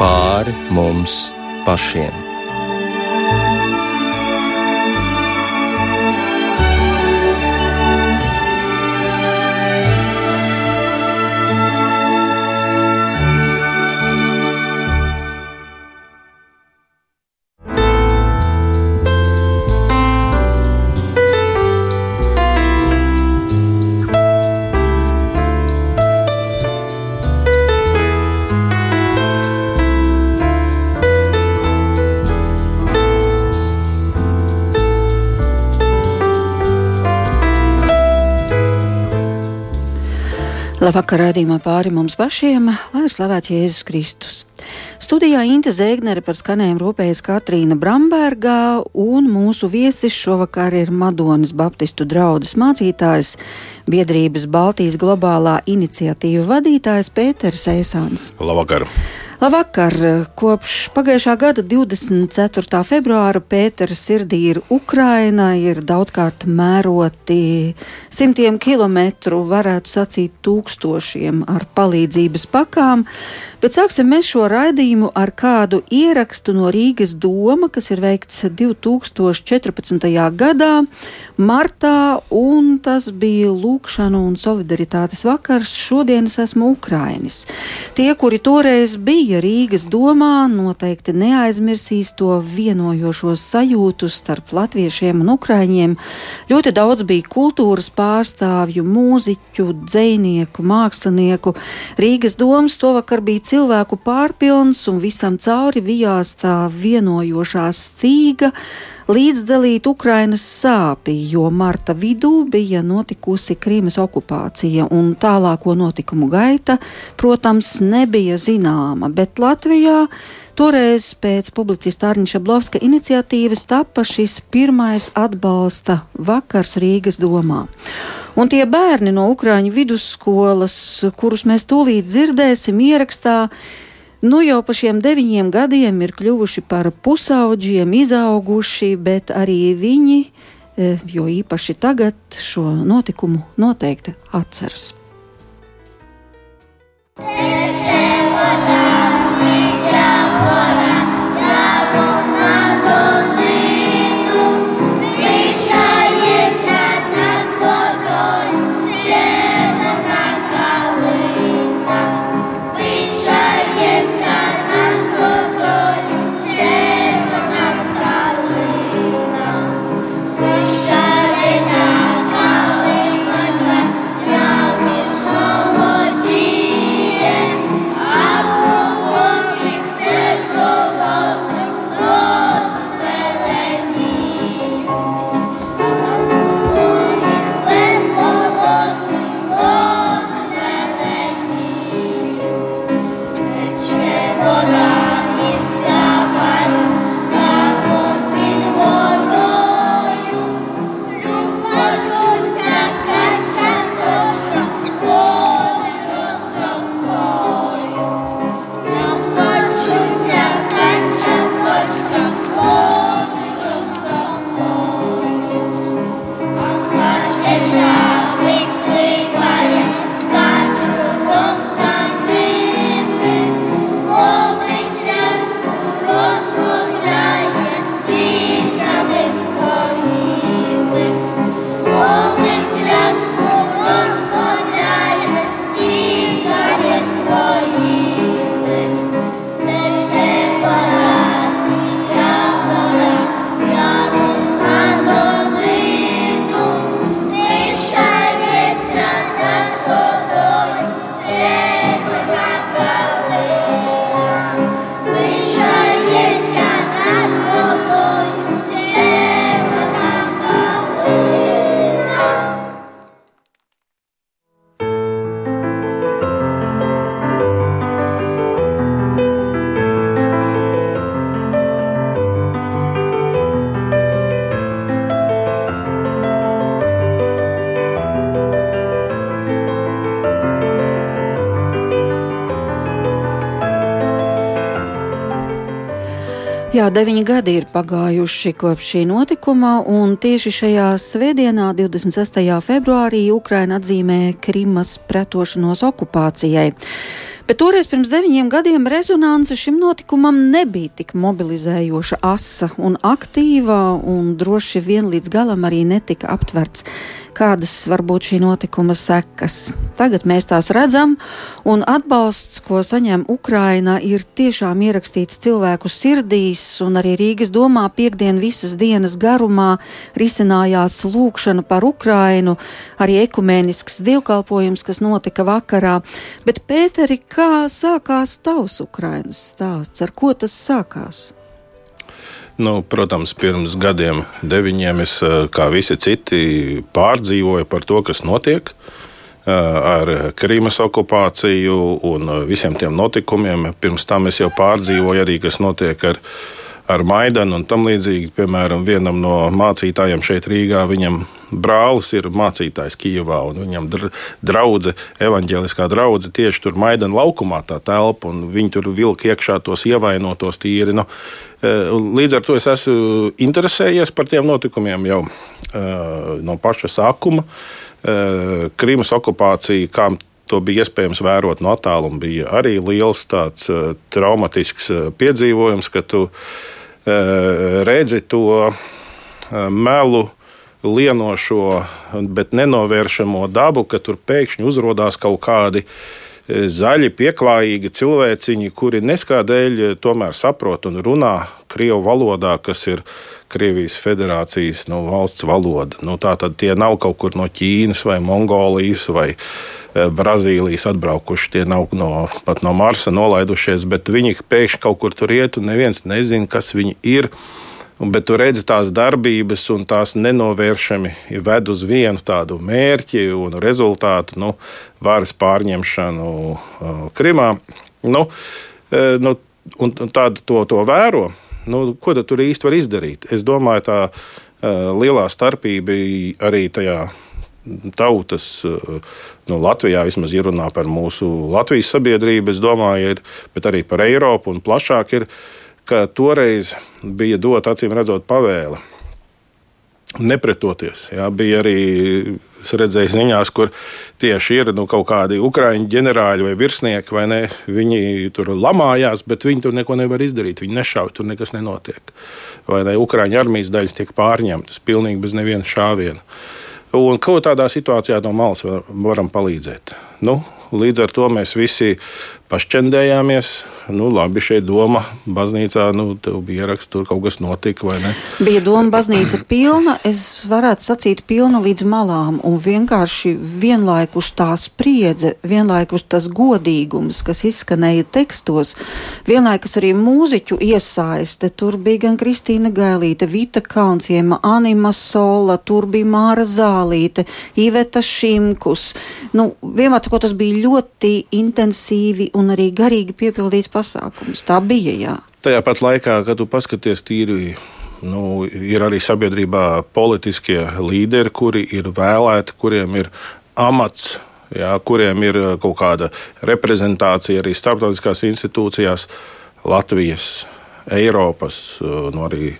pāri mums pašiem. Labvakar, raidījumā pāri mums pašiem, lai ir slavēts Jēzus Kristus. Studijā Inte Zēgnere par skanējumu rūpējas Katrīna Brambergā, un mūsu viesis šovakar ir Madonas Baptistu draudzes mācītājs, biedrības Baltijas globālā iniciatīva vadītājs Pēters Eisāns. Labvakar! Labvakar! Kopš pagājušā gada 24. februāra Pētera sirdī ir Ukraina, ir daudzkārt mēroti simtiem kilometru, varētu sacīt tūkstošiem ar palīdzības pakām. Bet sāksim mēs šo raidījumu ar kādu ierakstu no Rīgas doma, kas ir veikts 2014. gadā, martā, un tas bija lūkšanu un solidaritātes vakars. Šodien es esmu Ukrainis. Tie, kuri toreiz bija Rīgas domā, noteikti neaizmirsīs to vienojošo sajūtu starp latviešiem un ukraiņiem. Ļoti daudz bija kultūras pārstāvju, mūziķu, dzinieku, mākslinieku. Rīgas domas to vakar bija cilvēku pārpilns un visam cauri vijās tā vienojošā stīga līdzdalīt Ukrainas sāpī, jo marta vidū bija notikusi Krīmas okupācija, un tālāko notikumu gaita, protams, nebija zināma, bet Latvijā toreiz pēc publicista Arņša Blovska iniciatīvas tapa šis pirmais atbalsta vakars Rīgas domā. Un tie bērni no Ukrāņu vidusskolas, kurus mēs tūlīt dzirdēsim ierakstā, nu jau pa šiem deviņiem gadiem ir kļuvuši par pusauģiem, izauguši, bet arī viņi, e, jo īpaši tagad, šo notikumu noteikti atceras. Jā, deviņi gadi ir pagājuši kopš šī notikuma, un tieši šajā svētdienā, 26. februārī, Ukraina atzīmē Krimas pretošanos okupācijai. Bet toreiz pirms deviņiem gadiem rezonance šim notikumam nebija tik mobilizējoša, asa un aktīva, un droši vien līdz galam arī netika aptverts kādas var būt šī notikuma sekas. Tagad mēs tās redzam, un atbalsts, ko saņem Ukraina, ir tiešām ierakstīts cilvēku sirdīs, un arī Rīgas domā piekdien visas dienas garumā risinājās lūkšana par Ukrainu, arī ekumēnisks dievkalpojums, kas notika vakarā. Bet, Pēteri, kā sākās tavs Ukrainas stāsts? Ar ko tas sākās? Nu, protams, pirms gadiem, deviņiem, es eh, kā visi citi pārdzīvoju par to, kas notiek eh, ar Krīmas okupāciju un visiem tiem notikumiem. Pirms tam es jau pārdzīvoju arī, kas notiek ar, ar Maidanu un tam līdzīgi. Piemēram, vienam no mācītājiem šeit Rīgā, viņam brālis ir mācītājs Kijavā, un viņam draudzene, evanģēliskā draudzene, tieši tur Maidana laukumā tā telpa, un viņi tur vilka iekšā tos ievainotos tīri. Nu, e, Līdz ar to es esmu interesējies par tiem notikumiem jau uh, no paša sākuma. Uh, Krīmas okupācija, kā to bija iespējams vērot no attāluma, bija arī liels tāds uh, traumatisks piedzīvojums, ka tu redzi to melu lienošo, bet nenovēršamo dabu, ka tur pēkšņi uzrādās kaut kādi e, zaļi, pieklājīgi cilvēciņi, kuri neskādēļ e, tomēr saprot un runā Krievu valodā, kas ir Krievijas federācijas nu, valsts valoda. Nu, tā tad tie nav kaut kur no Ķīnas vai Mongolijas vai e, Brazīlijas atbraukuši. Tie nav no, pat no Marsa nolaidušies, bet viņi pēkšņi kaut kur tur iet un neviens nezina, kas viņi ir. Bet tu redzi tās darbības, un tās nenovēršami ved uz vienu tādu mērķi un rezultātu, nu, varas pārņemšanu uh, Krimā. Nu, uh, nu, un, tādu to, to vēro. Nu, ko tad tur īsti var izdarīt? Es domāju, tā uh, lielā starpība arī tajā tautas, nu, Latvijā vismaz ir runā par mūsu Latvijas sabiedrību, es domāju, ir, bet arī par Eiropu un plašāk ir ka toreiz bija dota acīm redzot pavēle nepretoties. Jā, bija arī redzējis ziņās, kur tieši ir nu, kaut kādi ukrāņu ģenerāļi vai virsnieki, vai ne, viņi tur lamājās, bet viņi tur neko nevar izdarīt. Viņi nešauj, tur nekas nenotiek. Vai ne, ukrāņu armijas daļas tiek pārņemtas pilnīgi bez neviena šāviena. Un ko tādā situācijā no malas varam palīdzēt? Nu, līdz ar to mēs visi pašķendējāmies. Nu, labi, šeit doma baznīcā, nu, tev bija ieraksts, tur kaut kas notika, vai ne? Bija doma baznīca pilna, es varētu sacīt pilna līdz malām, un vienkārši vienlaikus tā spriedze, vienlaikus tas godīgums, kas izskanēja tekstos, vienlaikus arī mūziķu iesaiste, tur bija gan Kristīna Gailīte, Vita Kaunciema, Anima Sola, tur bija Māra Zālīte, Iveta Šimkus. Nu, vienmēr, tas bija ļoti intensīvi un arī garīgi piepildīts pasākums. Tā bija, jā. Tajā pat laikā, kad tu paskaties tīri nu, ir arī sabiedrībā politiskie līderi, kuri ir vēlēti, kuriem ir amats, jā, kuriem ir uh, kaut kāda reprezentācija arī starptautiskās institūcijās, Latvijas, Eiropas, uh, no nu, arī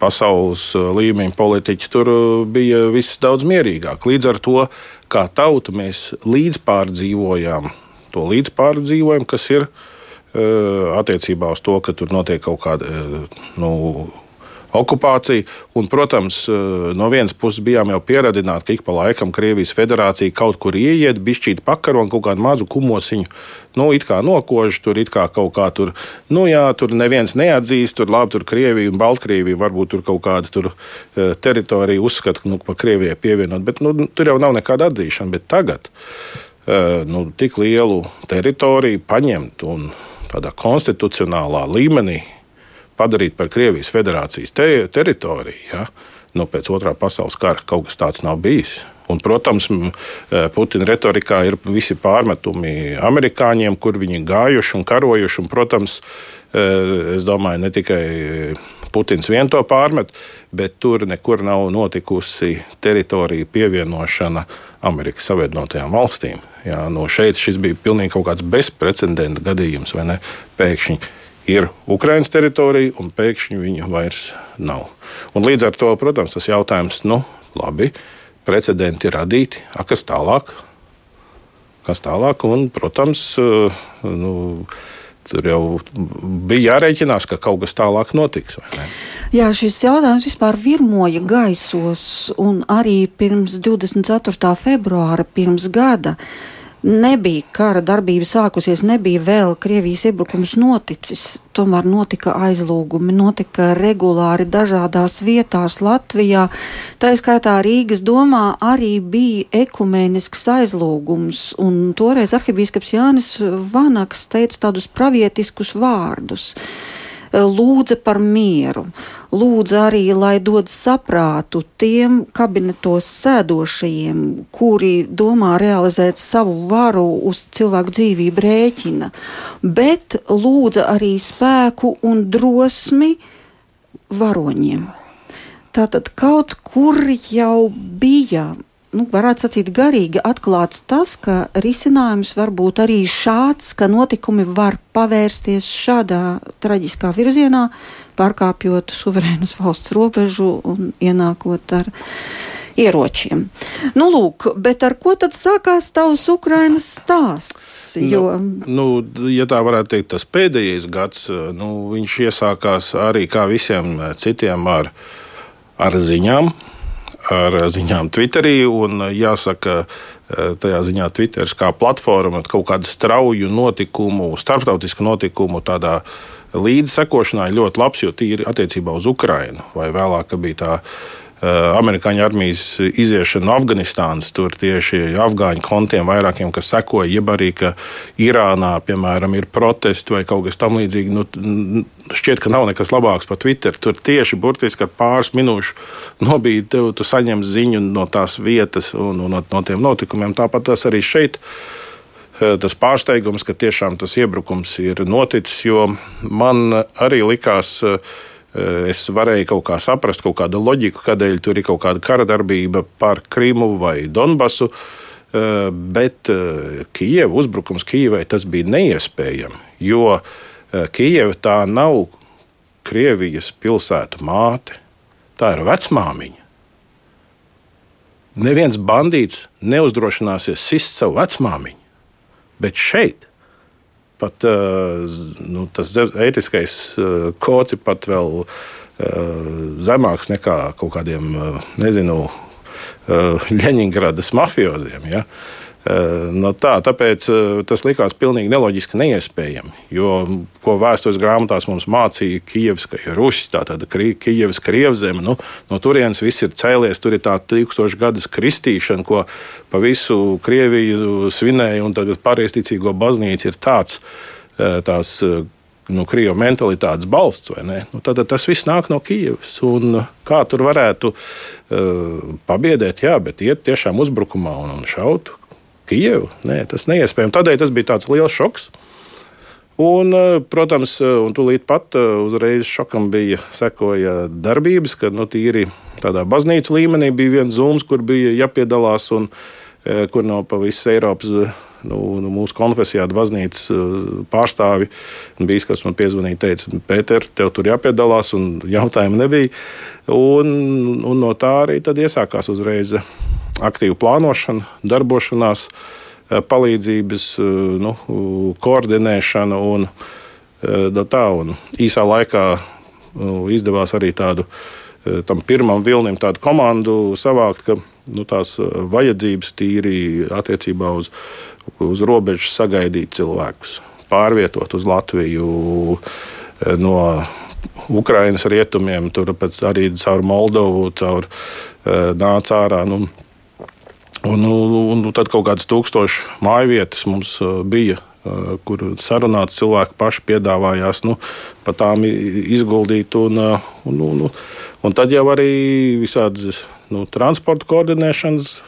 pasaules uh, līmeņa politiķi. Tur bija viss daudz mierīgāk. Līdz ar to, kā tauta, mēs līdzpārdzīvojām to līdzpārdzīvojumu, kas ir uh, attiecībā uz to, ka tur notiek kaut kāda uh, nu, okupācija. Un, protams, uh, no vienas puses bijām jau pieradināti, ka ik pa laikam Krievijas federācija kaut kur ieiet, bišķīt pakaro un kaut kādu mazu kumosiņu. Nu, it kā nokož, tur it kā kaut kā tur, nu jā, tur neviens neatzīst, tur labi, tur Krievija un Baltkrievija varbūt tur kaut kāda tur teritorija uzskata, ka, nu, pa Krievijai pievienot, bet nu, tur jau nav nekāda atzīšana. Bet tagad nu, tik lielu teritoriju paņemt un tādā konstitucionālā līmenī padarīt par Krievijas federācijas te teritoriju. Ja? Nu, pēc otrā pasaules kara kaut kas tāds nav bijis. Un, protams, Putina retorikā ir visi pārmetumi amerikāņiem, kur viņi gājuši un karojuši. Un, protams, es domāju, ne tikai Putins vien to pārmet, bet tur nekur nav notikusi teritorija pievienošana Amerikas Savienotajām valstīm. Jā, no šeit šis bija pilnīgi kaut kāds bezprecedenta gadījums, vai ne? Pēkšņi ir Ukraiņas teritorija, un pēkšņi viņa vairs nav. Un līdz ar to, protams, tas jautājums, nu, labi, precedenti ir radīti, a kas tālāk? kas tālāk. Un, protams, nu, tur jau bija jārēķinās, ka kaut kas tālāk notiks. Jā, šis jautājums vispār virmoja gaisos, un arī pirms 24. februāra, pirms gada. Uh, nebija kara darbība sākusies, nebija vēl Krievijas iebrukums noticis. Tomēr notika aizlūgumi, notika regulāri dažādās vietās Latvijā. Tā skaitā Rīgas domā arī bija ekumenisks aizlūgums, un toreiz arhibīskaps Jānis Vanaks teica tādus pravietiskus vārdus lūdza par mieru, lūdza arī, lai dod saprātu tiem kabinetos sēdošajiem, kuri domā realizēt savu varu uz cilvēku dzīvību rēķina, bet lūdza arī spēku un drosmi varoņiem. Tātad kaut kur jau bija nu, varētu sacīt, garīgi atklāts tas, ka risinājums var būt arī šāds, ka notikumi var pavērsties šādā traģiskā virzienā, pārkāpjot suverēnas valsts robežu un ienākot ar ieročiem. Nu, lūk, bet ar ko tad sākās tavs Ukrainas stāsts? Nu, jo... Nu, nu, ja tā varētu teikt, tas pēdējais gads, nu, viņš iesākās arī kā visiem citiem ar, ar ziņām ar ziņām Twitterī. Un, jāsaka, tajā ziņā Twitteris kā platforma kaut kādu strauju notikumu, starptautisku notikumu tādā līdzsekošanā ir ļoti labs, jo tīri attiecībā uz Ukrajinu vai vēlāk bija tā Eh, amerikāņu armijas iziešana no Afganistānas. Tur tieši afgāņu kontiem vairākiem, kas sekoja, jeb arī, ka Irānā, piemēram, ir protesti vai kaut kas tamlīdzīgs. Nu, šķiet, ka nav nekas labāks par Twitter. Tur tieši burtiski ar pāris minūšu nobīdi tev, tu saņem ziņu no tās vietas un, un no, no tiem notikumiem. Tāpat tas arī šeit eh, tas pārsteigums, ka tiešām tas iebrukums ir noticis, jo man arī likās, Eh, es varēju kaut kā saprast, kaut kādu loģiku, kādēļ tur ir kaut kāda kara darbība par Krimu vai Donbasu. Eh, bet eh, Kijava uzbrukums Kijavai tas bija neiespējami, jo Kijava tā nav Krievijas pilsētu māte, tā ir vecmāmiņa. Neviens bandīts neuzdrošināsies sist savu vecmāmiņu, bet šeit pat nu, tas ētiskais kods ir pat vēl zemāks nekā kaut kādiem, nezinu, Ļeņingradas mafioziem. Ja? No tā, tāpēc tas likās pilnīgi neloģiski neiespējami. Jo, ko vēstures grāmatās mums mācīja Kijavas, ka ir Rusi, tātad Kijavas krievzeme, nu, no turienes viss ir cēlies, tur ir tā tūkstoši gadus kristīšana, ko pa visu Krieviju svinēja, un tagad pareizticīgo baznīca ir tāds, tās nu, krievu mentalitātes balsts. Nu, tad tas viss nāk no Kijavas. Kā tur varētu uh, pabiedēt, jā, bet iet tiešām uzbrukumā un, un šaut Kijevu. Nē, tas neiespējami. Tādēļ tas bija tāds liels šoks. Un, eh, protams, eh, un tūlīt pat eh, uzreiz šokam bija sekoja darbības, kad nu, tīri tādā baznīcas līmenī bija viens zūms, kur bija jāpiedalās un kur no pa visas Eiropas. Nu, nu, mūsu konfesijā baznīcas pārstāvi bija, kas man piezvanīja, teica, Pēter, tev tur jāpiedalās, un jautājumu nebija. Un, un no tā arī iesākās uzreiz aktīva plānošana, darbošanās, eh, palīdzības eh, nu, koordinēšana un, eh, tā, un īsā laikā nu, izdevās arī tādu tam pirmam vilnim tādu komandu savākt, ka nu, tās vajadzības tīri attiecībā uz, uz robežu sagaidīt cilvēkus, pārvietot uz Latviju no Ukrainas rietumiem, tur arī caur Moldovu, caur nāca ārā. Nu, Un, un, un tad kaut kādas tūkstošas māju vietas mums uh, bija, uh, kur sarunāts cilvēki paši piedāvājās nu, par tām izguldīt. Un, uh, un, un, un, un tad jau arī visādas nu, transporta koordinēšanas,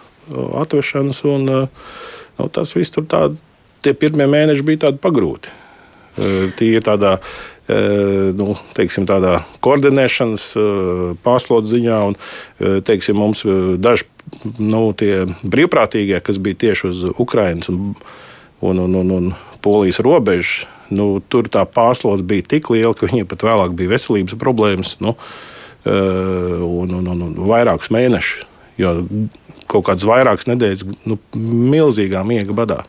atvešanas. Un, nu, tas viss tur tādi, tie pirmie mēneši bija tādi pagrūti. Tie ir tādā nu, teiksim, tādā koordinēšanas pārslodzes ziņā, un teiksim, mums daži nu, tie brīvprātīgie, kas bija tieši uz Ukrainas un, un, un, un, un Polijas robežas, nu, tur tā pārslodze bija tik liela, ka viņiem pat vēlāk bija veselības problēmas nu, un, un, un, un vairākus mēnešus. Jo kaut kādas vairākas nedēļas nu, milzīgā miega badā.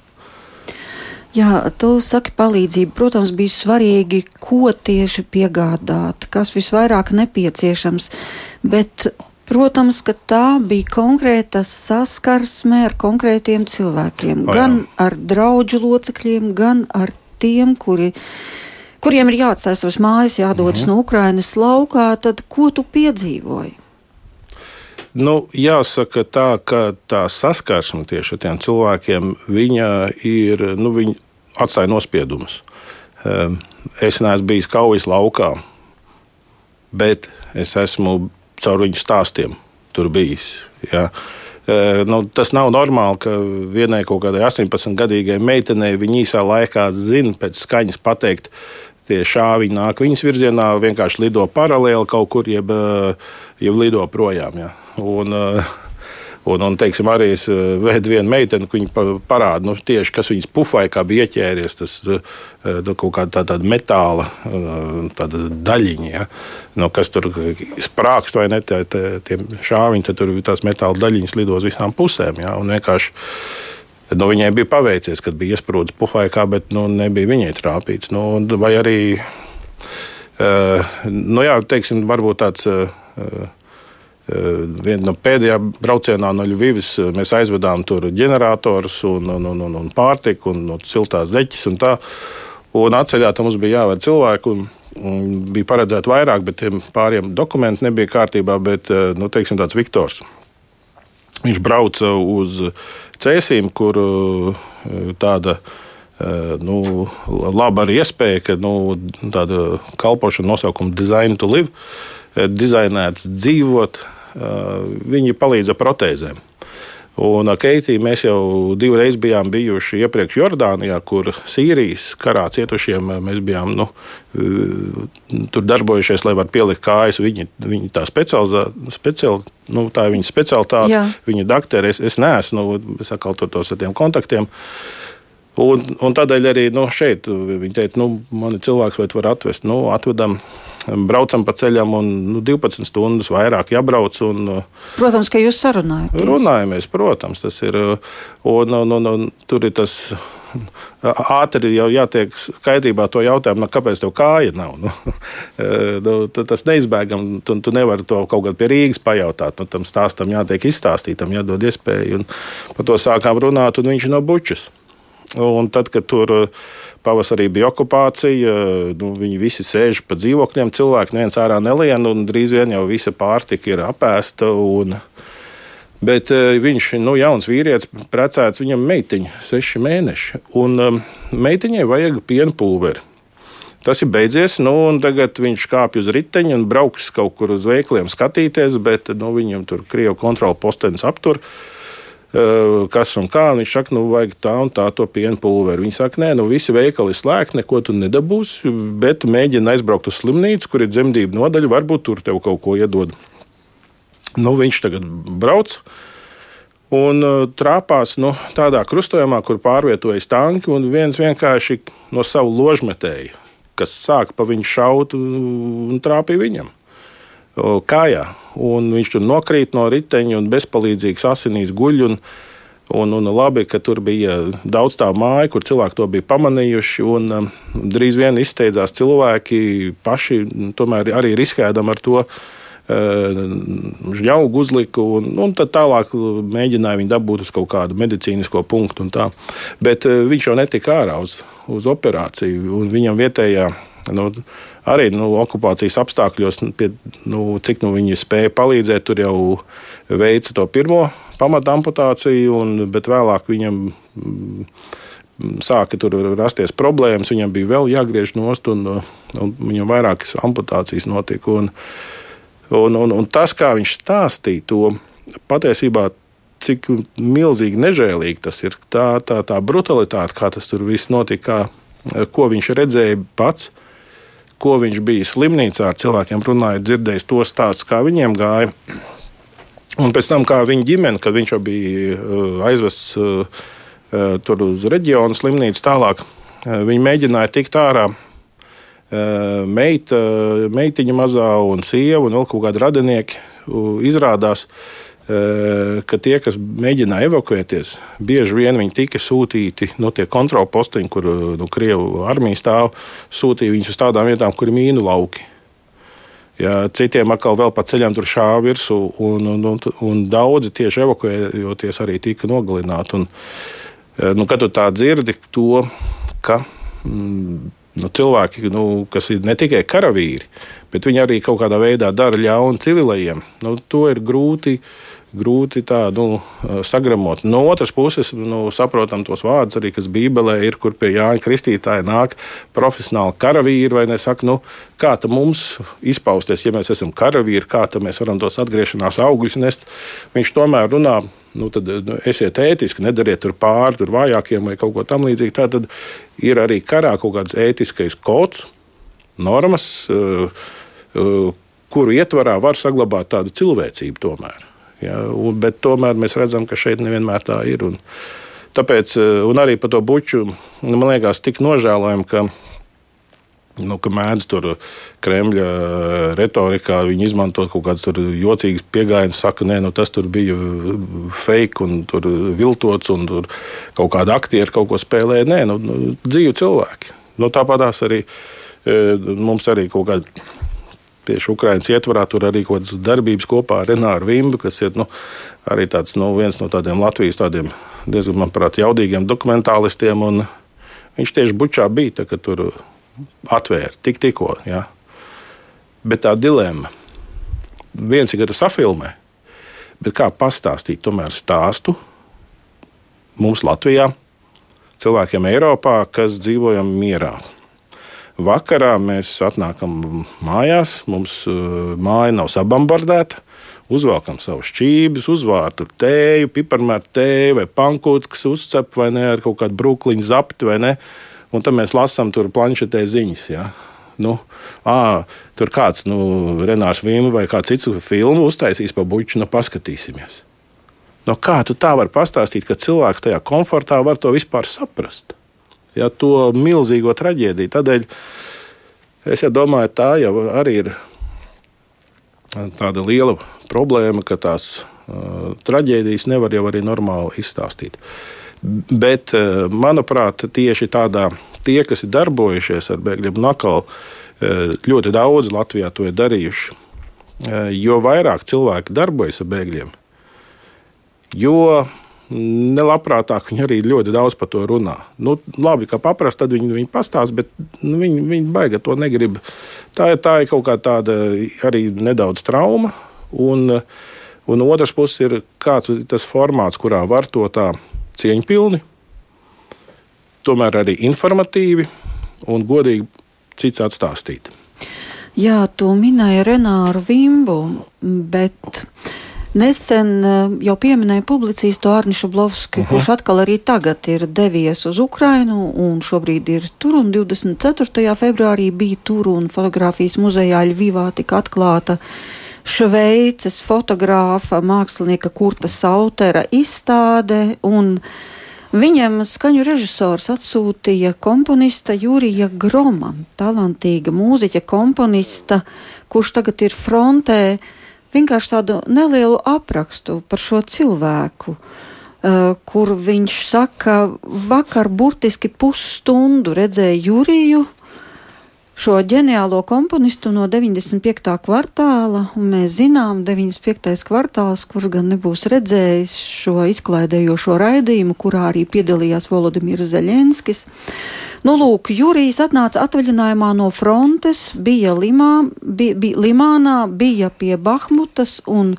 Jā, tu saki palīdzību. Protams, bija svarīgi, ko tieši piegādāt, kas visvairāk nepieciešams, bet, protams, ka tā bija konkrēta saskarsme ar konkrētiem cilvēkiem. O, jā. gan ar draugu locekļiem, gan ar tiem, kuri, kuriem ir jāatstāj savas mājas, jādodas mhm. no Ukrainas laukā. Tad ko tu piedzīvoji? Nu, jāsaka, tā, ka tā saskarsme tieši ar tiem cilvēkiem ir, nu, viņi atstāja nospiedumus. Ehm, es neesmu bijis kaujas laukā, bet es esmu caur viņu stāstiem tur bijis. Ja. Ehm, nu, tas nav normāli, ka vienai kaut kādai 18 gadīgai meitenei viņa īsā laikā zina pēc skaņas pateikt, tie šāviņi nāk viņas virzienā, vienkārši lido paralēli kaut kur, jeb, jeb lido projām. Ja. Un, eh, un, un teiksim, arī es eh, vedu vienu meiteni, viņa parāda, nu, tieši, kas viņas pufai kā bija ieķēries. Tas eh, nu, kaut kāda tā, tāda metāla tāda daļiņa, ja? nu, kas tur sprākst vai ne. Tie, tie šāviņi, tad tur tās metāla daļiņas lido uz visām pusēm. Ja? Un vienkārši nu, viņai bija paveicies, kad bija iesprūdis pufai, kā, bet nu, nebija viņai trāpīts. Nu, vai arī, uh, nu, jā, teiksim, varbūt tāds. Uh, Eh, Viena no pēdējām braucienā no Ļuvijas eh, mēs aizvedām tur ģeneratorus un, un, un, un, un pārtiku un, un siltās zeķes. Un tā. un atceļā tam mums bija jāved cilvēku. Bija paredzēts vairāk, bet tiem pāriem dokumenti nebija kārtībā. Bet, eh, nu, teiksim, tāds Viktors. Viņš brauca uz cēsīm, kur tāda nu, laba arī iespēja, ka nu, tāda kalpošana nosaukuma Design to Live dizainēts dzīvot, viņi palīdz ar protēzēm. Un ar Keitiju mēs jau divreiz bijām bijuši iepriekš Jordānijā, kur Sīrijas karā cietušiem mēs bijām nu, tur darbojušies, lai varētu pielikt kājas. Viņi, viņi tā speciāli, speciāli, nu, tā ir viņa specialitāte, Jā. viņa doktori. Es, es neesmu, nu, es atkal tur tos ar tiem kontaktiem. Un, un tādēļ arī nu, šeit viņi teica, nu, man ir cilvēks, vai tu vari atvest. Nu, atvedam, braucam pa ceļam, un nu, 12 stundas vairāk jābrauc. Un, uh, protams, ka jūs sarunājaties. Runājamies, protams, tas ir. Uh, un, un, un, un, tur ir tas ātri jau jātiek skaidrībā to jautājumu, nu, kāpēc tev kāja nav. Nu, nu, tas neizbēgami, tu, tu nevari to kaut kādā pie Rīgas pajautāt. Nu, tam stāstam jātiek izstāstītam, jādod iespēju. Un par to sākām runāt, un viņš no bučas. Un tad, kad tur Pavasarī bija okupācija, nu, viņi visi sēž pa dzīvokļiem, cilvēki neviens ārā nelien, un drīz vien jau visa pārtika ir apēsta. Un, Bet uh, viņš ir nu, jauns vīrietis, precēts viņam meitiņa, seši mēneši. Un um, meitiņai vajag piena pulveri. Tas ir beidzies, nu, un tagad viņš kāpj uz riteņa un brauks kaut kur uz veikliem skatīties, bet nu, viņam tur krievu kontrola postenis aptur. Uh, Eh, kas un kā. Un viņš saka, nu, vajag tā un tā to piena pulveri. Viņi saka, nē, nu, visi veikali slēgti, neko tu nedabūsi, bet mēģina aizbraukt uz slimnīcu, kur ir dzemdību nodaļa, varbūt tur tev kaut ko iedod. Nu, viņš tagad brauc. Un uh, trāpās nu, tādā krustojumā, kur pārvietojas tanki, un viens vienkārši no savu ložmetēju, kas sāka pa viņu šaut un trāpīja viņam kājā. Un viņš tur nokrīt no riteņa un bezpalīdzīgs asinīs guļ. Un, Un, un labi, ka tur bija daudz tā māja, kur cilvēki to bija pamanījuši. Un, um, drīz vien izsteidzās cilvēki paši, tomēr arī riskēdam ar to. Žņaugu uh, uzliku, un, un tad tālāk mēģināja viņu dabūt uz kaut kādu medicīnisko punktu. Bet uh, viņš jau netika ārā uz, uz operāciju. Viņam vietējā nu, arī nu, okupācijas apstākļos, nu, pie, nu, cik nu, viņi spēja palīdzēt, tur jau veica to pirmo pamatu amputāciju, un, bet vēlāk viņam mm, sāka tur rasties problēmas. Viņam bija vēl jāgriež nost, un, un viņam vairākas amputācijas notika. Un, un, un, un tas, kā viņš stāstīja to, patiesībā cik milzīgi nežēlīgi tas ir. Tā, tā, tā brutalitāte, kā tas tur viss notika, kā, ko viņš redzēja pats ko viņš bija slimnīcā ar cilvēkiem runājot, dzirdējis to stāstu, kā viņiem gāja. Un pēc tam, kā viņa ģimene, kad viņš jau bija uh, aizvests uh, uh, tur uz reģionu slimnīcu tālāk, viņi mēģināja tikt ārā. Meita, meitiņa mazā un sieva un vēl kaut kādi radinieki izrādās, ka tie, kas mēģināja evakuēties, bieži vien viņi tika sūtīti no nu, tie kontrolu postiņi, kur nu, Krievijas armija stāv, sūtīja viņus uz tādām vietām, kur ir mīnu lauki. Ja, citiem atkal vēl pa ceļam tur šāva virsū, un, un, un, un daudzi tieši evakuējoties arī tika nogalināti. Un, nu, kad tu tā dzirdi to, ka mm, nu, cilvēki, nu, kas ir ne tikai karavīri, bet viņi arī kaut kādā veidā dara ļaunu civilajiem, nu, to ir grūti grūti tā, nu, sagramot. No otras puses, nu, saprotam tos vārdus arī, kas Bībelē ir, kur pie Jāņa Kristītāja nāk profesionāli karavīri, vai ne? Saka, nu, kā mums izpausties, ja mēs esam karavīri, kā mēs varam tos atgriešanās augļus nest. Viņš tomēr runā. Nu, tad nu, esiet ētiski, nedariet tur pāri tur vājākiem vai kaut ko tamlīdzīgu. Tā tad ir arī karā kaut kāds ētiskais kods, normas, uh, uh, kuru ietvarā var saglabāt tādu cilvēcību tomēr. Ja, un, bet tomēr mēs redzam, ka šeit nevienmēr tā ir. Un, tāpēc, eh, un arī par to buču, man liekas, tik nožēlojami, ka nu, ka mēdz tur Kremļa eh, retorikā viņi izmantot kaut kādas jocīgas piegājas, saka, nē, nu, tas tur bija fake un viltots, un tur kaut kāda aktieri kaut ko spēlēja. Nē, nu, nu, dzīvi cilvēki. Nu, Tāpatās arī eh, mums arī kaut kāda tieši Ukraiņas ietvarā tur arī kaut kādas darbības kopā ar Renāru Vimbu, kas ir nu, arī tāds, nu, viens no tādiem Latvijas tādiem diezgan, manuprāt, jaudīgiem dokumentālistiem. Viņš tieši bučā bija, tā, kad tur atvēra tik tikko. Ja. Bet tā dilemma. Viens ir, ka tu safilmē, bet kā pastāstīt tomēr stāstu mums Latvijā, cilvēkiem Eiropā, kas dzīvojam mierā, Vakarā mēs atnākam mājās, mums uh, māja nav sabombardēta. Uzvelkam savus čības, uzvārtu tēju, piparmēru tēju vai pankūtu, kas uzcep vai ne ar kaut kādu brūkliņu zapti vai ne. Un tad mēs lasām tur planšetē ziņas. Ja? Nu, à, tur kāds, nu, Renārs Vīma vai kāds cits filmu uztaisīs par buļbuļsu, nu, paskatīsimies. No kā tu tā vari pastāstīt, ka cilvēks tajā komfortā var to vispār saprast? ja, to milzīgo traģēdiju. Tādēļ es ja domāju, tā jau arī ir tāda liela problēma, ka tās uh, traģēdijas nevar jau arī normāli izstāstīt. Bet, uh, manuprāt, tieši tādā tie, kas ir darbojušies ar bēgļiem, un atkal uh, ļoti daudz Latvijā to ir darījuši. Uh, jo vairāk cilvēki darbojas ar bēgļiem, jo nelabprātāk viņi arī ļoti daudz par to runā. Nu, labi, ka paprasti viņi, viņi pastāsta, bet nu, viņi, viņi baigi to negrib. Tā, tā ir kaut kā tāda arī nedaudz trauma. Un, un otrs puses ir kāds ir tas formāts, kurā var to tā cieņpilni, tomēr arī informatīvi un godīgi cits atstāstīt. Jā, tu minēji Renāru Vimbu, bet Nesen eh, jau pieminēja publicistu Arni Šablovski, uh -huh. kurš atkal arī tagad ir devies uz Ukrainu un šobrīd ir tur. Un 24. februārī bija tur un fotografijas muzejā Ļvivā tika atklāta Šveices fotogrāfa mākslinieka Kurta Sautera izstāde. Viņam skaņu režisors atsūtīja komponista Jurija Groma, talantīga mūziķa komponista, kurš tagad ir frontē vienkārši tādu nelielu aprakstu par šo cilvēku. Uh, kur viņš saka, vakar burtiski pusstundu redzēja Juriju, šo ģeniālo komponistu no 95. kvartāla, un mēs zinām, 95. kvartāls, kurš gan nebūs redzējis šo izklaidējošo raidījumu, kurā arī piedalījās Volodimirs Zeļenskis. Nu, lūk, Jurijs atnāca atvaļinājumā no frontes, bija, Limā, bija, bija Limānā, bija pie Bahmutas un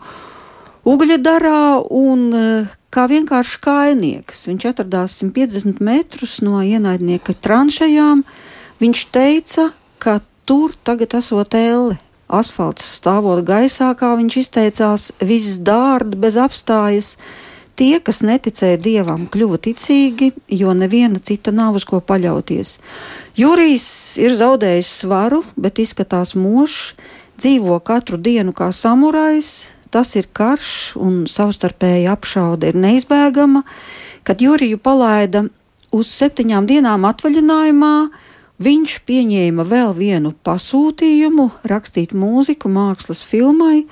Ugļadarā un eh, kā vienkārši kainieks. Viņš atradās 150 metrus no ienaidnieka tranšajām. Viņš teica, ka tur tagad esot elle. Asfalts stāvot gaisā, kā viņš izteicās, viss dārdi bez apstājas. Tie, kas neticēja dievam, kļuva ticīgi, jo neviena cita nav uz ko paļauties. Jurijs ir zaudējis svaru, bet izskatās mošs, dzīvo katru dienu kā samurājs. Tas ir karš, un savstarpēja apšaude ir neizbēgama. Kad Juriju palaida uz septiņām dienām atvaļinājumā, viņš pieņēma vēl vienu pasūtījumu rakstīt mūziku mākslas filmai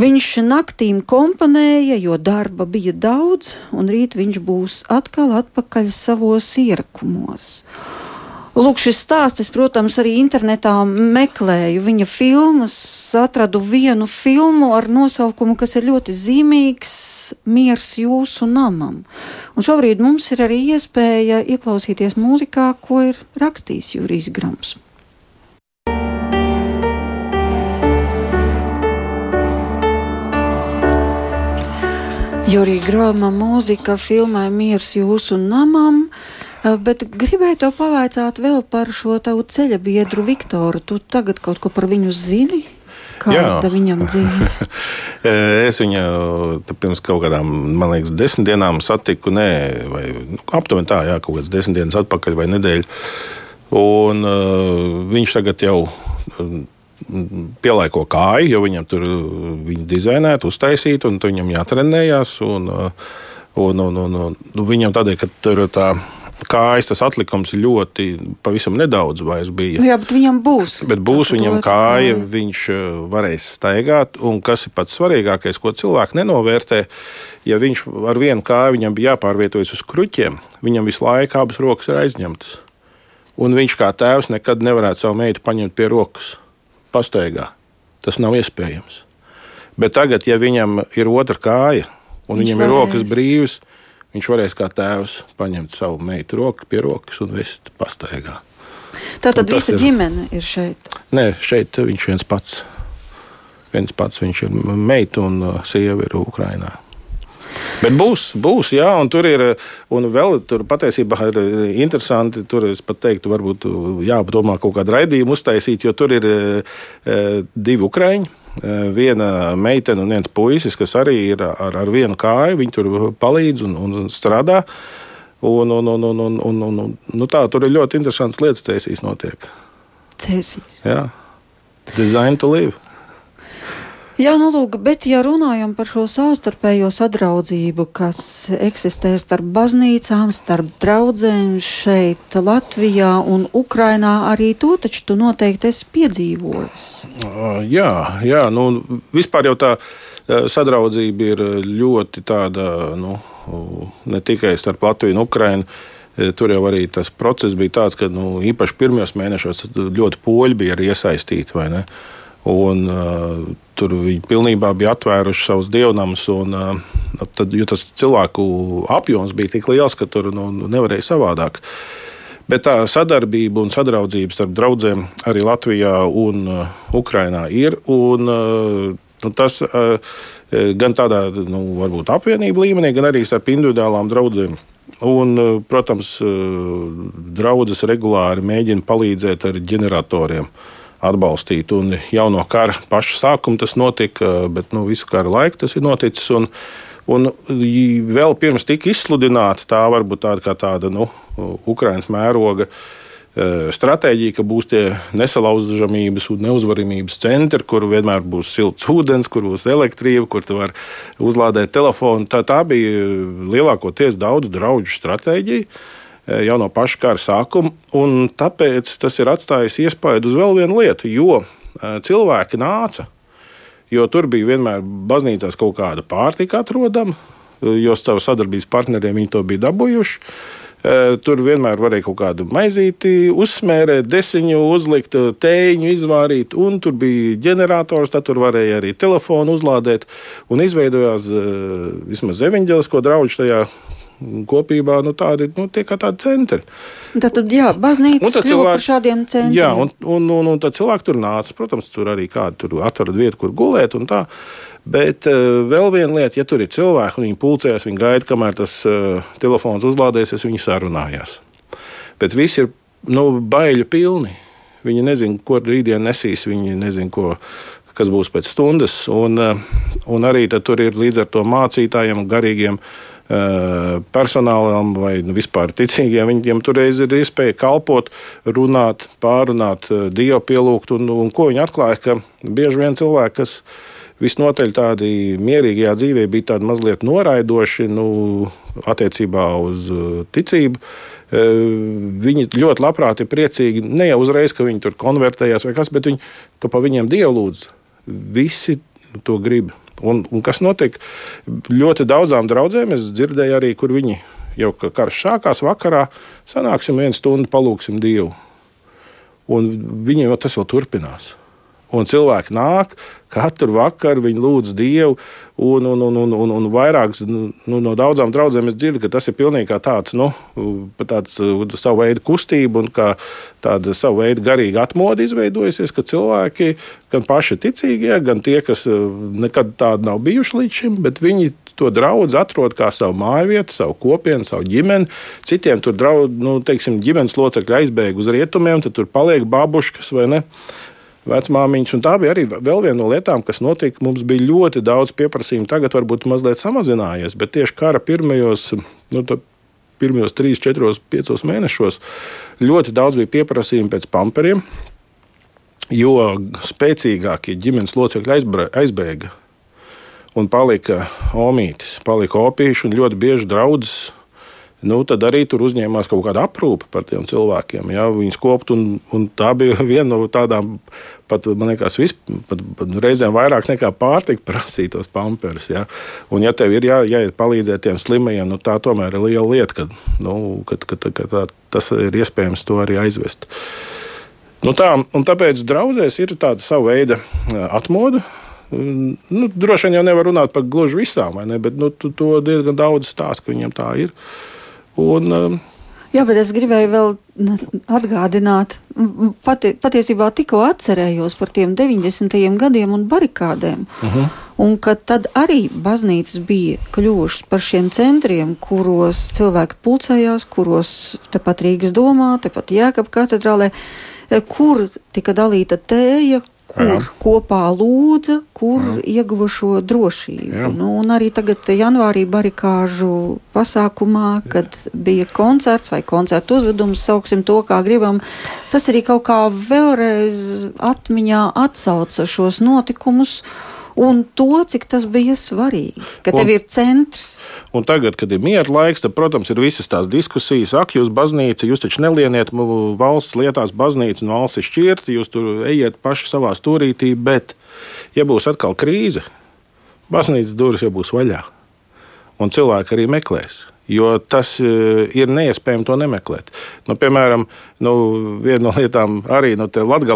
Viņš naktīm komponēja, jo darba bija daudz, un rīt viņš būs atkal atpakaļ savos ierakumos. Lūk, šis stāsts, es, protams, arī internetā meklēju viņa filmas, atradu vienu filmu ar nosaukumu, kas ir ļoti zīmīgs - Miers jūsu namam. Un šobrīd mums ir arī iespēja ieklausīties mūzikā, ko ir rakstījis Jurijs Grams. Jurija Grāma mūzika filmai Miers jūsu namam. Eh, bet gribēju to pavaicāt vēl par šo tavu ceļa biedru Viktoru. Tu tagad kaut ko par viņu zini? Kāda Jā. viņam dzīve? es viņu pirms kaut kādām, man liekas, desmit dienām satiku, nē, vai nu, aptuveni tā, jā, kaut kādas desmit dienas atpakaļ vai nedēļu. Un uh, viņš tagad jau pielaiko kāju, jo viņam tur viņa dizainēta, uztaisīta, un viņam jātrenējās. Un, un, un, un, un, un viņam tādēļ, ka tur tā kājas tas atlikums ļoti pavisam nedaudz vairs bija. Jā, bet viņam būs. Bet būs viņam kāja, kāja, viņš varēs staigāt. Un kas ir pats svarīgākais, ko cilvēki nenovērtē, ja viņš ar vienu kāju viņam bija jāpārvietojas uz kruķiem, viņam visu laiku abas rokas ir aizņemtas. Un viņš kā tēvs nekad nevarētu savu meitu paņemt pie rokas pastaigā. Tas nav iespējams. Bet tagad, ja viņam ir otra kāja un viņš viņam varēs. ir rokas brīvas, viņš varēs kā tēvs paņemt savu meitu roku pie rokas un vest pastaigā. Tā tad visa ir, ģimene ir šeit? Nē, šeit viņš viens pats. Viens pats viņš ir meita un uh, sieva ir Ukrainā. Bet būs, būs, jā, un tur ir, un vēl tur patiesībā ir interesanti, tur es pat teiktu, varbūt jāpadomā kaut kādu raidījumu uztaisīt, jo tur ir e, divi ukraiņi. E, viena meitene un viens puisis, kas arī ir ar, ar vienu kāju, viņi tur palīdz un, un strādā. Un, un, un, un, un, un, un, un, nu tā, tur ir ļoti interesants lietas, cēsīs notiek. Cēsīs. Jā, design to live. Jā, nu lūk, bet ja runājam par šo savstarpējo sadraudzību, kas eksistē starp baznīcām, starp draudzēm šeit Latvijā un Ukrainā, arī to taču tu noteikti esi piedzīvojis. Jā, jā, nu vispār jau tā sadraudzība ir ļoti tāda, nu, ne tikai starp Latviju un Ukrainu. Tur jau arī tas process bija tāds, ka nu, īpaši pirmajos mēnešos ļoti poļi bija iesaistīti. Un, uh, tur viņi pilnībā bija atvēruši savus dievnamus. Un, uh, tad, jo tas cilvēku apjoms bija tik liels, ka tur nu, nevarēja savādāk. Bet tā sadarbība un sadraudzība starp draugiem arī Latvijā un uh, Ukrajinā ir. Un, uh, nu, tas gan tādā nu, varbūt apvienību līmenī, gan arī starp individuālām draudzēm. Un, protams, draudzes regulāri mēģina palīdzēt ar ģeneratoriem. Uh, atbalstīt. Un jau no kara paša sākuma tas notika, bet nu, visu kara laiku tas ir noticis. Un, un vēl pirms tika izsludināta tā varbūt tāda tāda nu, Ukraiņas mēroga stratēģija, ka būs tie nesalaužamības un neuzvaramības centri, kur vienmēr būs silts ūdens, kur būs elektrība, kur tu vari uzlādēt telefonu. Tā, tā bija lielākoties daudz draugu stratēģija. Eh, jau no paša kara sākuma. Tāpēc tas ir atstājis iespaidu uz vēl vienu lietu, jo eh, cilvēki nāca. Jo tur bija vienmēr baznīcās kaut kāda pārtika atrodama, jo caur sadarbības partneriem viņi to bija dabūjuši. Eh, tur vienmēr varēja kaut kādu maizīti uzsmērēt, desiņu uzlikt, tēņu izvārīt, un tur bija ģenerators, tad tur varēja arī telefonu uzlādēt. Un izveidojās vismaz evaņģēlisko draugu tajā kopībā nu, tādi nu, tie kā tādi centri. Tad, tad jā, baznīcas kļuva cilvēki, par šādiem centriem. Jā, un, un, un, un tad cilvēki tur nāca. Protams, tur arī kādi tur atrada vietu, kur gulēt un tā. Bet uh, vēl viena lieta, ja tur ir cilvēki un viņi pulcējas, viņi gaida, kamēr tas uh, telefons uzlādēsies, viņi sarunājās. Bet visi ir nu, baiļu pilni. Viņi nezina, ko rītdien nesīs, viņi nezina, ko, kas būs pēc stundas. Un, uh, un arī tur ir līdz ar to mācītājiem, garīgiem uh, Eh, personālam vai nu, vispār ticīgiem, viņiem toreiz ir iespēja kalpot, runāt, pārunāt, dievu pielūgt. Un, un ko viņi atklāja, ka bieži vien cilvēki, kas visnotaļ tādi mierīgajā dzīvē bija tādi mazliet noraidoši nu, attiecībā uz ticību. Viņi ļoti labprāt ir priecīgi ne jau uzreiz, ka viņi tur konvertējās vai kas, bet viņi, ka pa viņiem dievu lūdz. Visi to grib Un, un kas notika? Ļoti daudzām draudzēm es dzirdēju arī, kur viņi jau karš sākās vakarā, sanāksim vienu stundu, palūksim Dievu. Un viņiem tas vēl turpinās. Un cilvēki nāk, katru vakaru viņi lūdz Dievu, un, un, un, un, un, un vairākas nu, no daudzām draudzēm es dzirdu, ka tas ir pilnīgi tāds, nu, tāds uh, savu veidu kustība un kā tāda savu veidu garīga atmoda izveidojusies, ka cilvēki, gan paši ticīgie, gan tie, kas uh, nekad tādi nav bijuši līdz šim, bet viņi to draugu atrod kā savu māju vietu, savu kopienu, savu ģimeni. Citiem tur draudz, nu, teiksim, ģimenes locekļi aizbēg uz rietumiem, tad tur paliek babuškas vai ne vecmāmiņas. Un tā bija arī vēl viena no lietām, kas notika. Mums bija ļoti daudz pieprasījumu. Tagad varbūt mazliet samazinājies, bet tieši kara pirmajos. Nu, Pirmajos 3, 4, 5 mēnešos ļoti daudz bija pieprasījumu pēc pamperiem, jo spēcīgākie ģimenes locekļi aizbēga un palika omītis, palika opīši un ļoti bieži draudzes nu, tad arī tur uzņēmās kaut kāda aprūpe par tiem cilvēkiem. Ja, viņus kopt, un, un tā bija viena no tādām, pat, man liekas, vis, pat, pat reizēm vairāk nekā pārtika prasītos pamperus. Ja. Un, ja tev ir jā, jāiet palīdzēt tiem slimajiem, nu, tā tomēr ir liela lieta, ka, nu, ka, ka, ka tā, tas ir iespējams to arī aizvest. Nu tā, tāpēc draudzēs ir tāda sava veida atmodu. Nu, droši vien jau nevar runāt par gluži visām, ne, bet nu, to diezgan daudz stāsta, ka viņiem tā ir. Un, um, Jā, bet es gribēju vēl atgādināt, pati, patiesībā tikko atcerējos par tiem 90. gadiem un barikādēm. Uh mhm. -huh. Un ka tad arī baznīcas bija kļuvušas par šiem centriem, kuros cilvēki pulcējās, kuros tepat Rīgas domā, tepat Jēkab katedrālē, kur tika dalīta tēja, kur Jā. kopā lūdza, kur Jā. ieguva šo drošību. Nu, un arī tagad, janvārī, barikāžu pasākumā, kad Jā. bija koncerts vai koncertu uzvedums, sauksim to, kā gribam, tas arī kaut kā vēlreiz atmiņā atsauca šos notikumus un to, cik tas bija svarīgi, ka tev un, ir centrs. Un tagad, kad ir miera laiks, tad, protams, ir visas tās diskusijas, ak, jūs baznīca, jūs taču nelieniet valsts lietās baznīcu un valsts ir šķirti, jūs tur ejiet paši savā stūrītī, bet, ja būs atkal krīze, baznīcas durvis jau būs vaļā, un cilvēki arī meklēs. Jo tas eh, ir neiespējami to nemeklēt. Nu, piemēram, nu, viena no lietām arī nu, Latvijā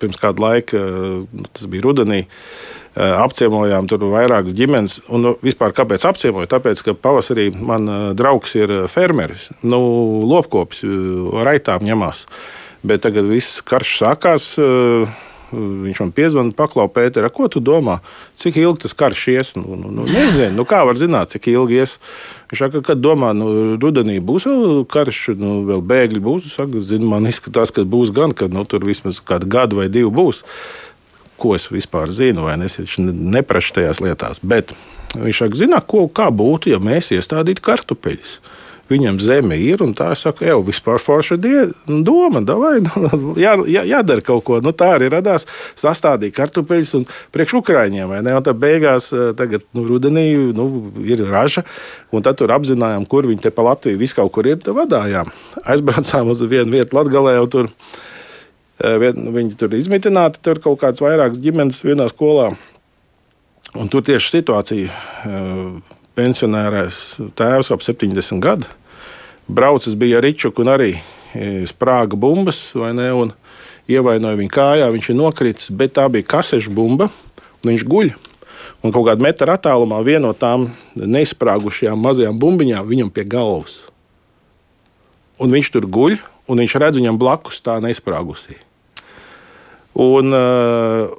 pirms kāda laika, nu, tas bija rudenī, eh, apciemojām tur vairākas ģimenes. Un, nu, vispār kāpēc apciemoju? Tāpēc, ka pavasarī man eh, draugs ir eh, fermeris, nu, lopkopis, raitām ņemās. Bet tagad viss karš sākās. Viņš man piezvanīja, paklau, Pēter, ko tu domā? Cik ilgi tas karš ies? Nu, nu, nu, nezinu, nu, kā var zināt, cik ilgi ies. Viņš saka, kad domā, nu, rudenī būs vēl karš, nu, vēl bēgļi būs. Saka, zinu, man izskatās, ka būs gan, ka nu, tur vismaz kādu gadu vai divu būs. Ko es vispār zinu, vai ne? Es neprašu tajās lietās. Bet viņš saka, zina, ko, kā būtu, ja mēs iestādītu kartupeļus viņam zeme ir. Tā es saku, jau vispār forša doma, davai, jā, jā, jādara kaut ko. Nu, tā arī radās. Sastādīja kartupeļus un priekš Ukraiņiem. Un tad beigās, eh, tagad nu, rudenī nu, ir raža. Un tad tur apzinājām, kur viņi te pa Latviju visu kaut kur ir. Vadājām. Aizbraucām uz vienu vietu Latgalē. Tur, eh, viņi tur izmitināti, tur kaut kādas vairākas ģimenes vienā skolā. Un tur tieši situācija pensionērais tēvs ap 70 gadu. Braucis bija Ričuku un arī e, sprāga bumbas, vai ne? Un ievainoja viņu kājā, viņš ir nokritis, bet tā bija kasešu bumba, un viņš guļ. Un kaut kādā metra attālumā viena no tām neizsprāgušajām mazajām bumbiņām viņam pie galvas. Un viņš tur guļ, un viņš redz viņam blakus tā neizsprāgusī. Un, uh,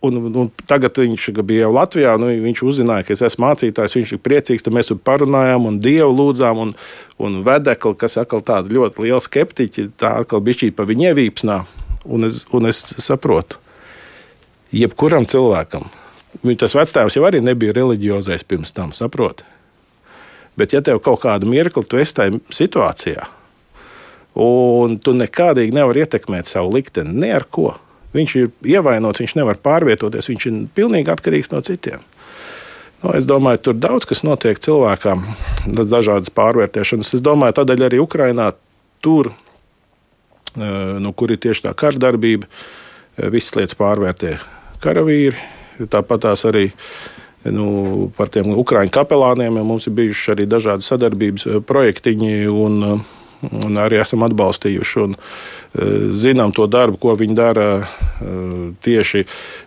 Un, un tagad viņš bija jau Latvijā. Nu, viņš uzzināja, ka es esmu mācītājs. Viņš ir priecīgs, ka mēs tur parunājām un dievu lūdzām. Un, un vedekli, kas atkal tāda ļoti liela skeptiķa, tā atkal bija šī pa viņa ievīpsnā. Un es, un es saprotu, jebkuram cilvēkam, tas vectēvs jau arī nebija reliģiozais pirms tam, saproti. Bet, ja tev kaut kādu mirkli, tu esi tajā situācijā, un tu nekādīgi nevari ietekmēt savu likteni, ne ar ko Viņš ir ievainots, viņš nevar pārvietoties, viņš ir pilnīgi atkarīgs no citiem. Nu, es domāju, tur daudz kas notiek cilvēkam, dažādas pārvērtēšanas. Es domāju, tādēļ arī Ukrainā tur, nu, kur ir tieši tā kardarbība, visas lietas pārvērtē karavīri. tāpat tās arī nu, par tiem ukraiņu kapelāniem. Mums ir bijuši arī dažādi sadarbības projektiņi, un, un arī esam atbalstījuši. Un, zinām to darbu, ko viņi dara tieši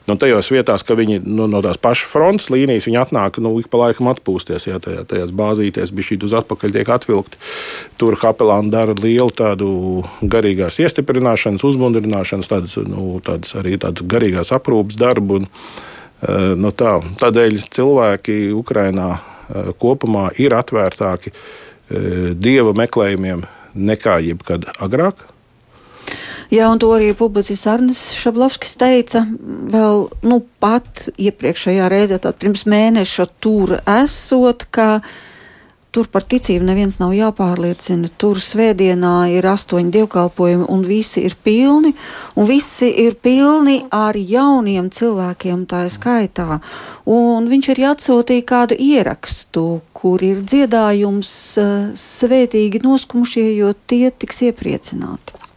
nu, tajās vietās, ka viņi nu, no tās pašas frontes līnijas atnāk nu, ik pa laikam atpūsties. Jā, tajā, tajās bāzītēs bija šī uz atpakaļ tiek atvilkti. Tur kapelāni dara lielu tādu garīgās iestiprināšanas, uzmundrināšanas, tādas, nu, tādas arī tādas garīgās aprūpas darbu. Un, nu, tā, tādēļ cilvēki Ukrajinā kopumā ir atvērtāki dieva meklējumiem nekā jebkad agrāk. Jā, un to arī publicists Arnis Šablovskis teica vēl nu, pat iepriekšējā reizē, tad pirms mēneša tur esot, ka tur par ticību neviens nav jāpārliecina. Tur svētdienā ir astoņi dievkalpojumi un visi ir pilni, un visi ir pilni ar jauniem cilvēkiem tā skaitā. Un viņš arī atsūtīja kādu ierakstu, kur ir dziedājums svētīgi noskumušie, jo tie tiks iepriecināti.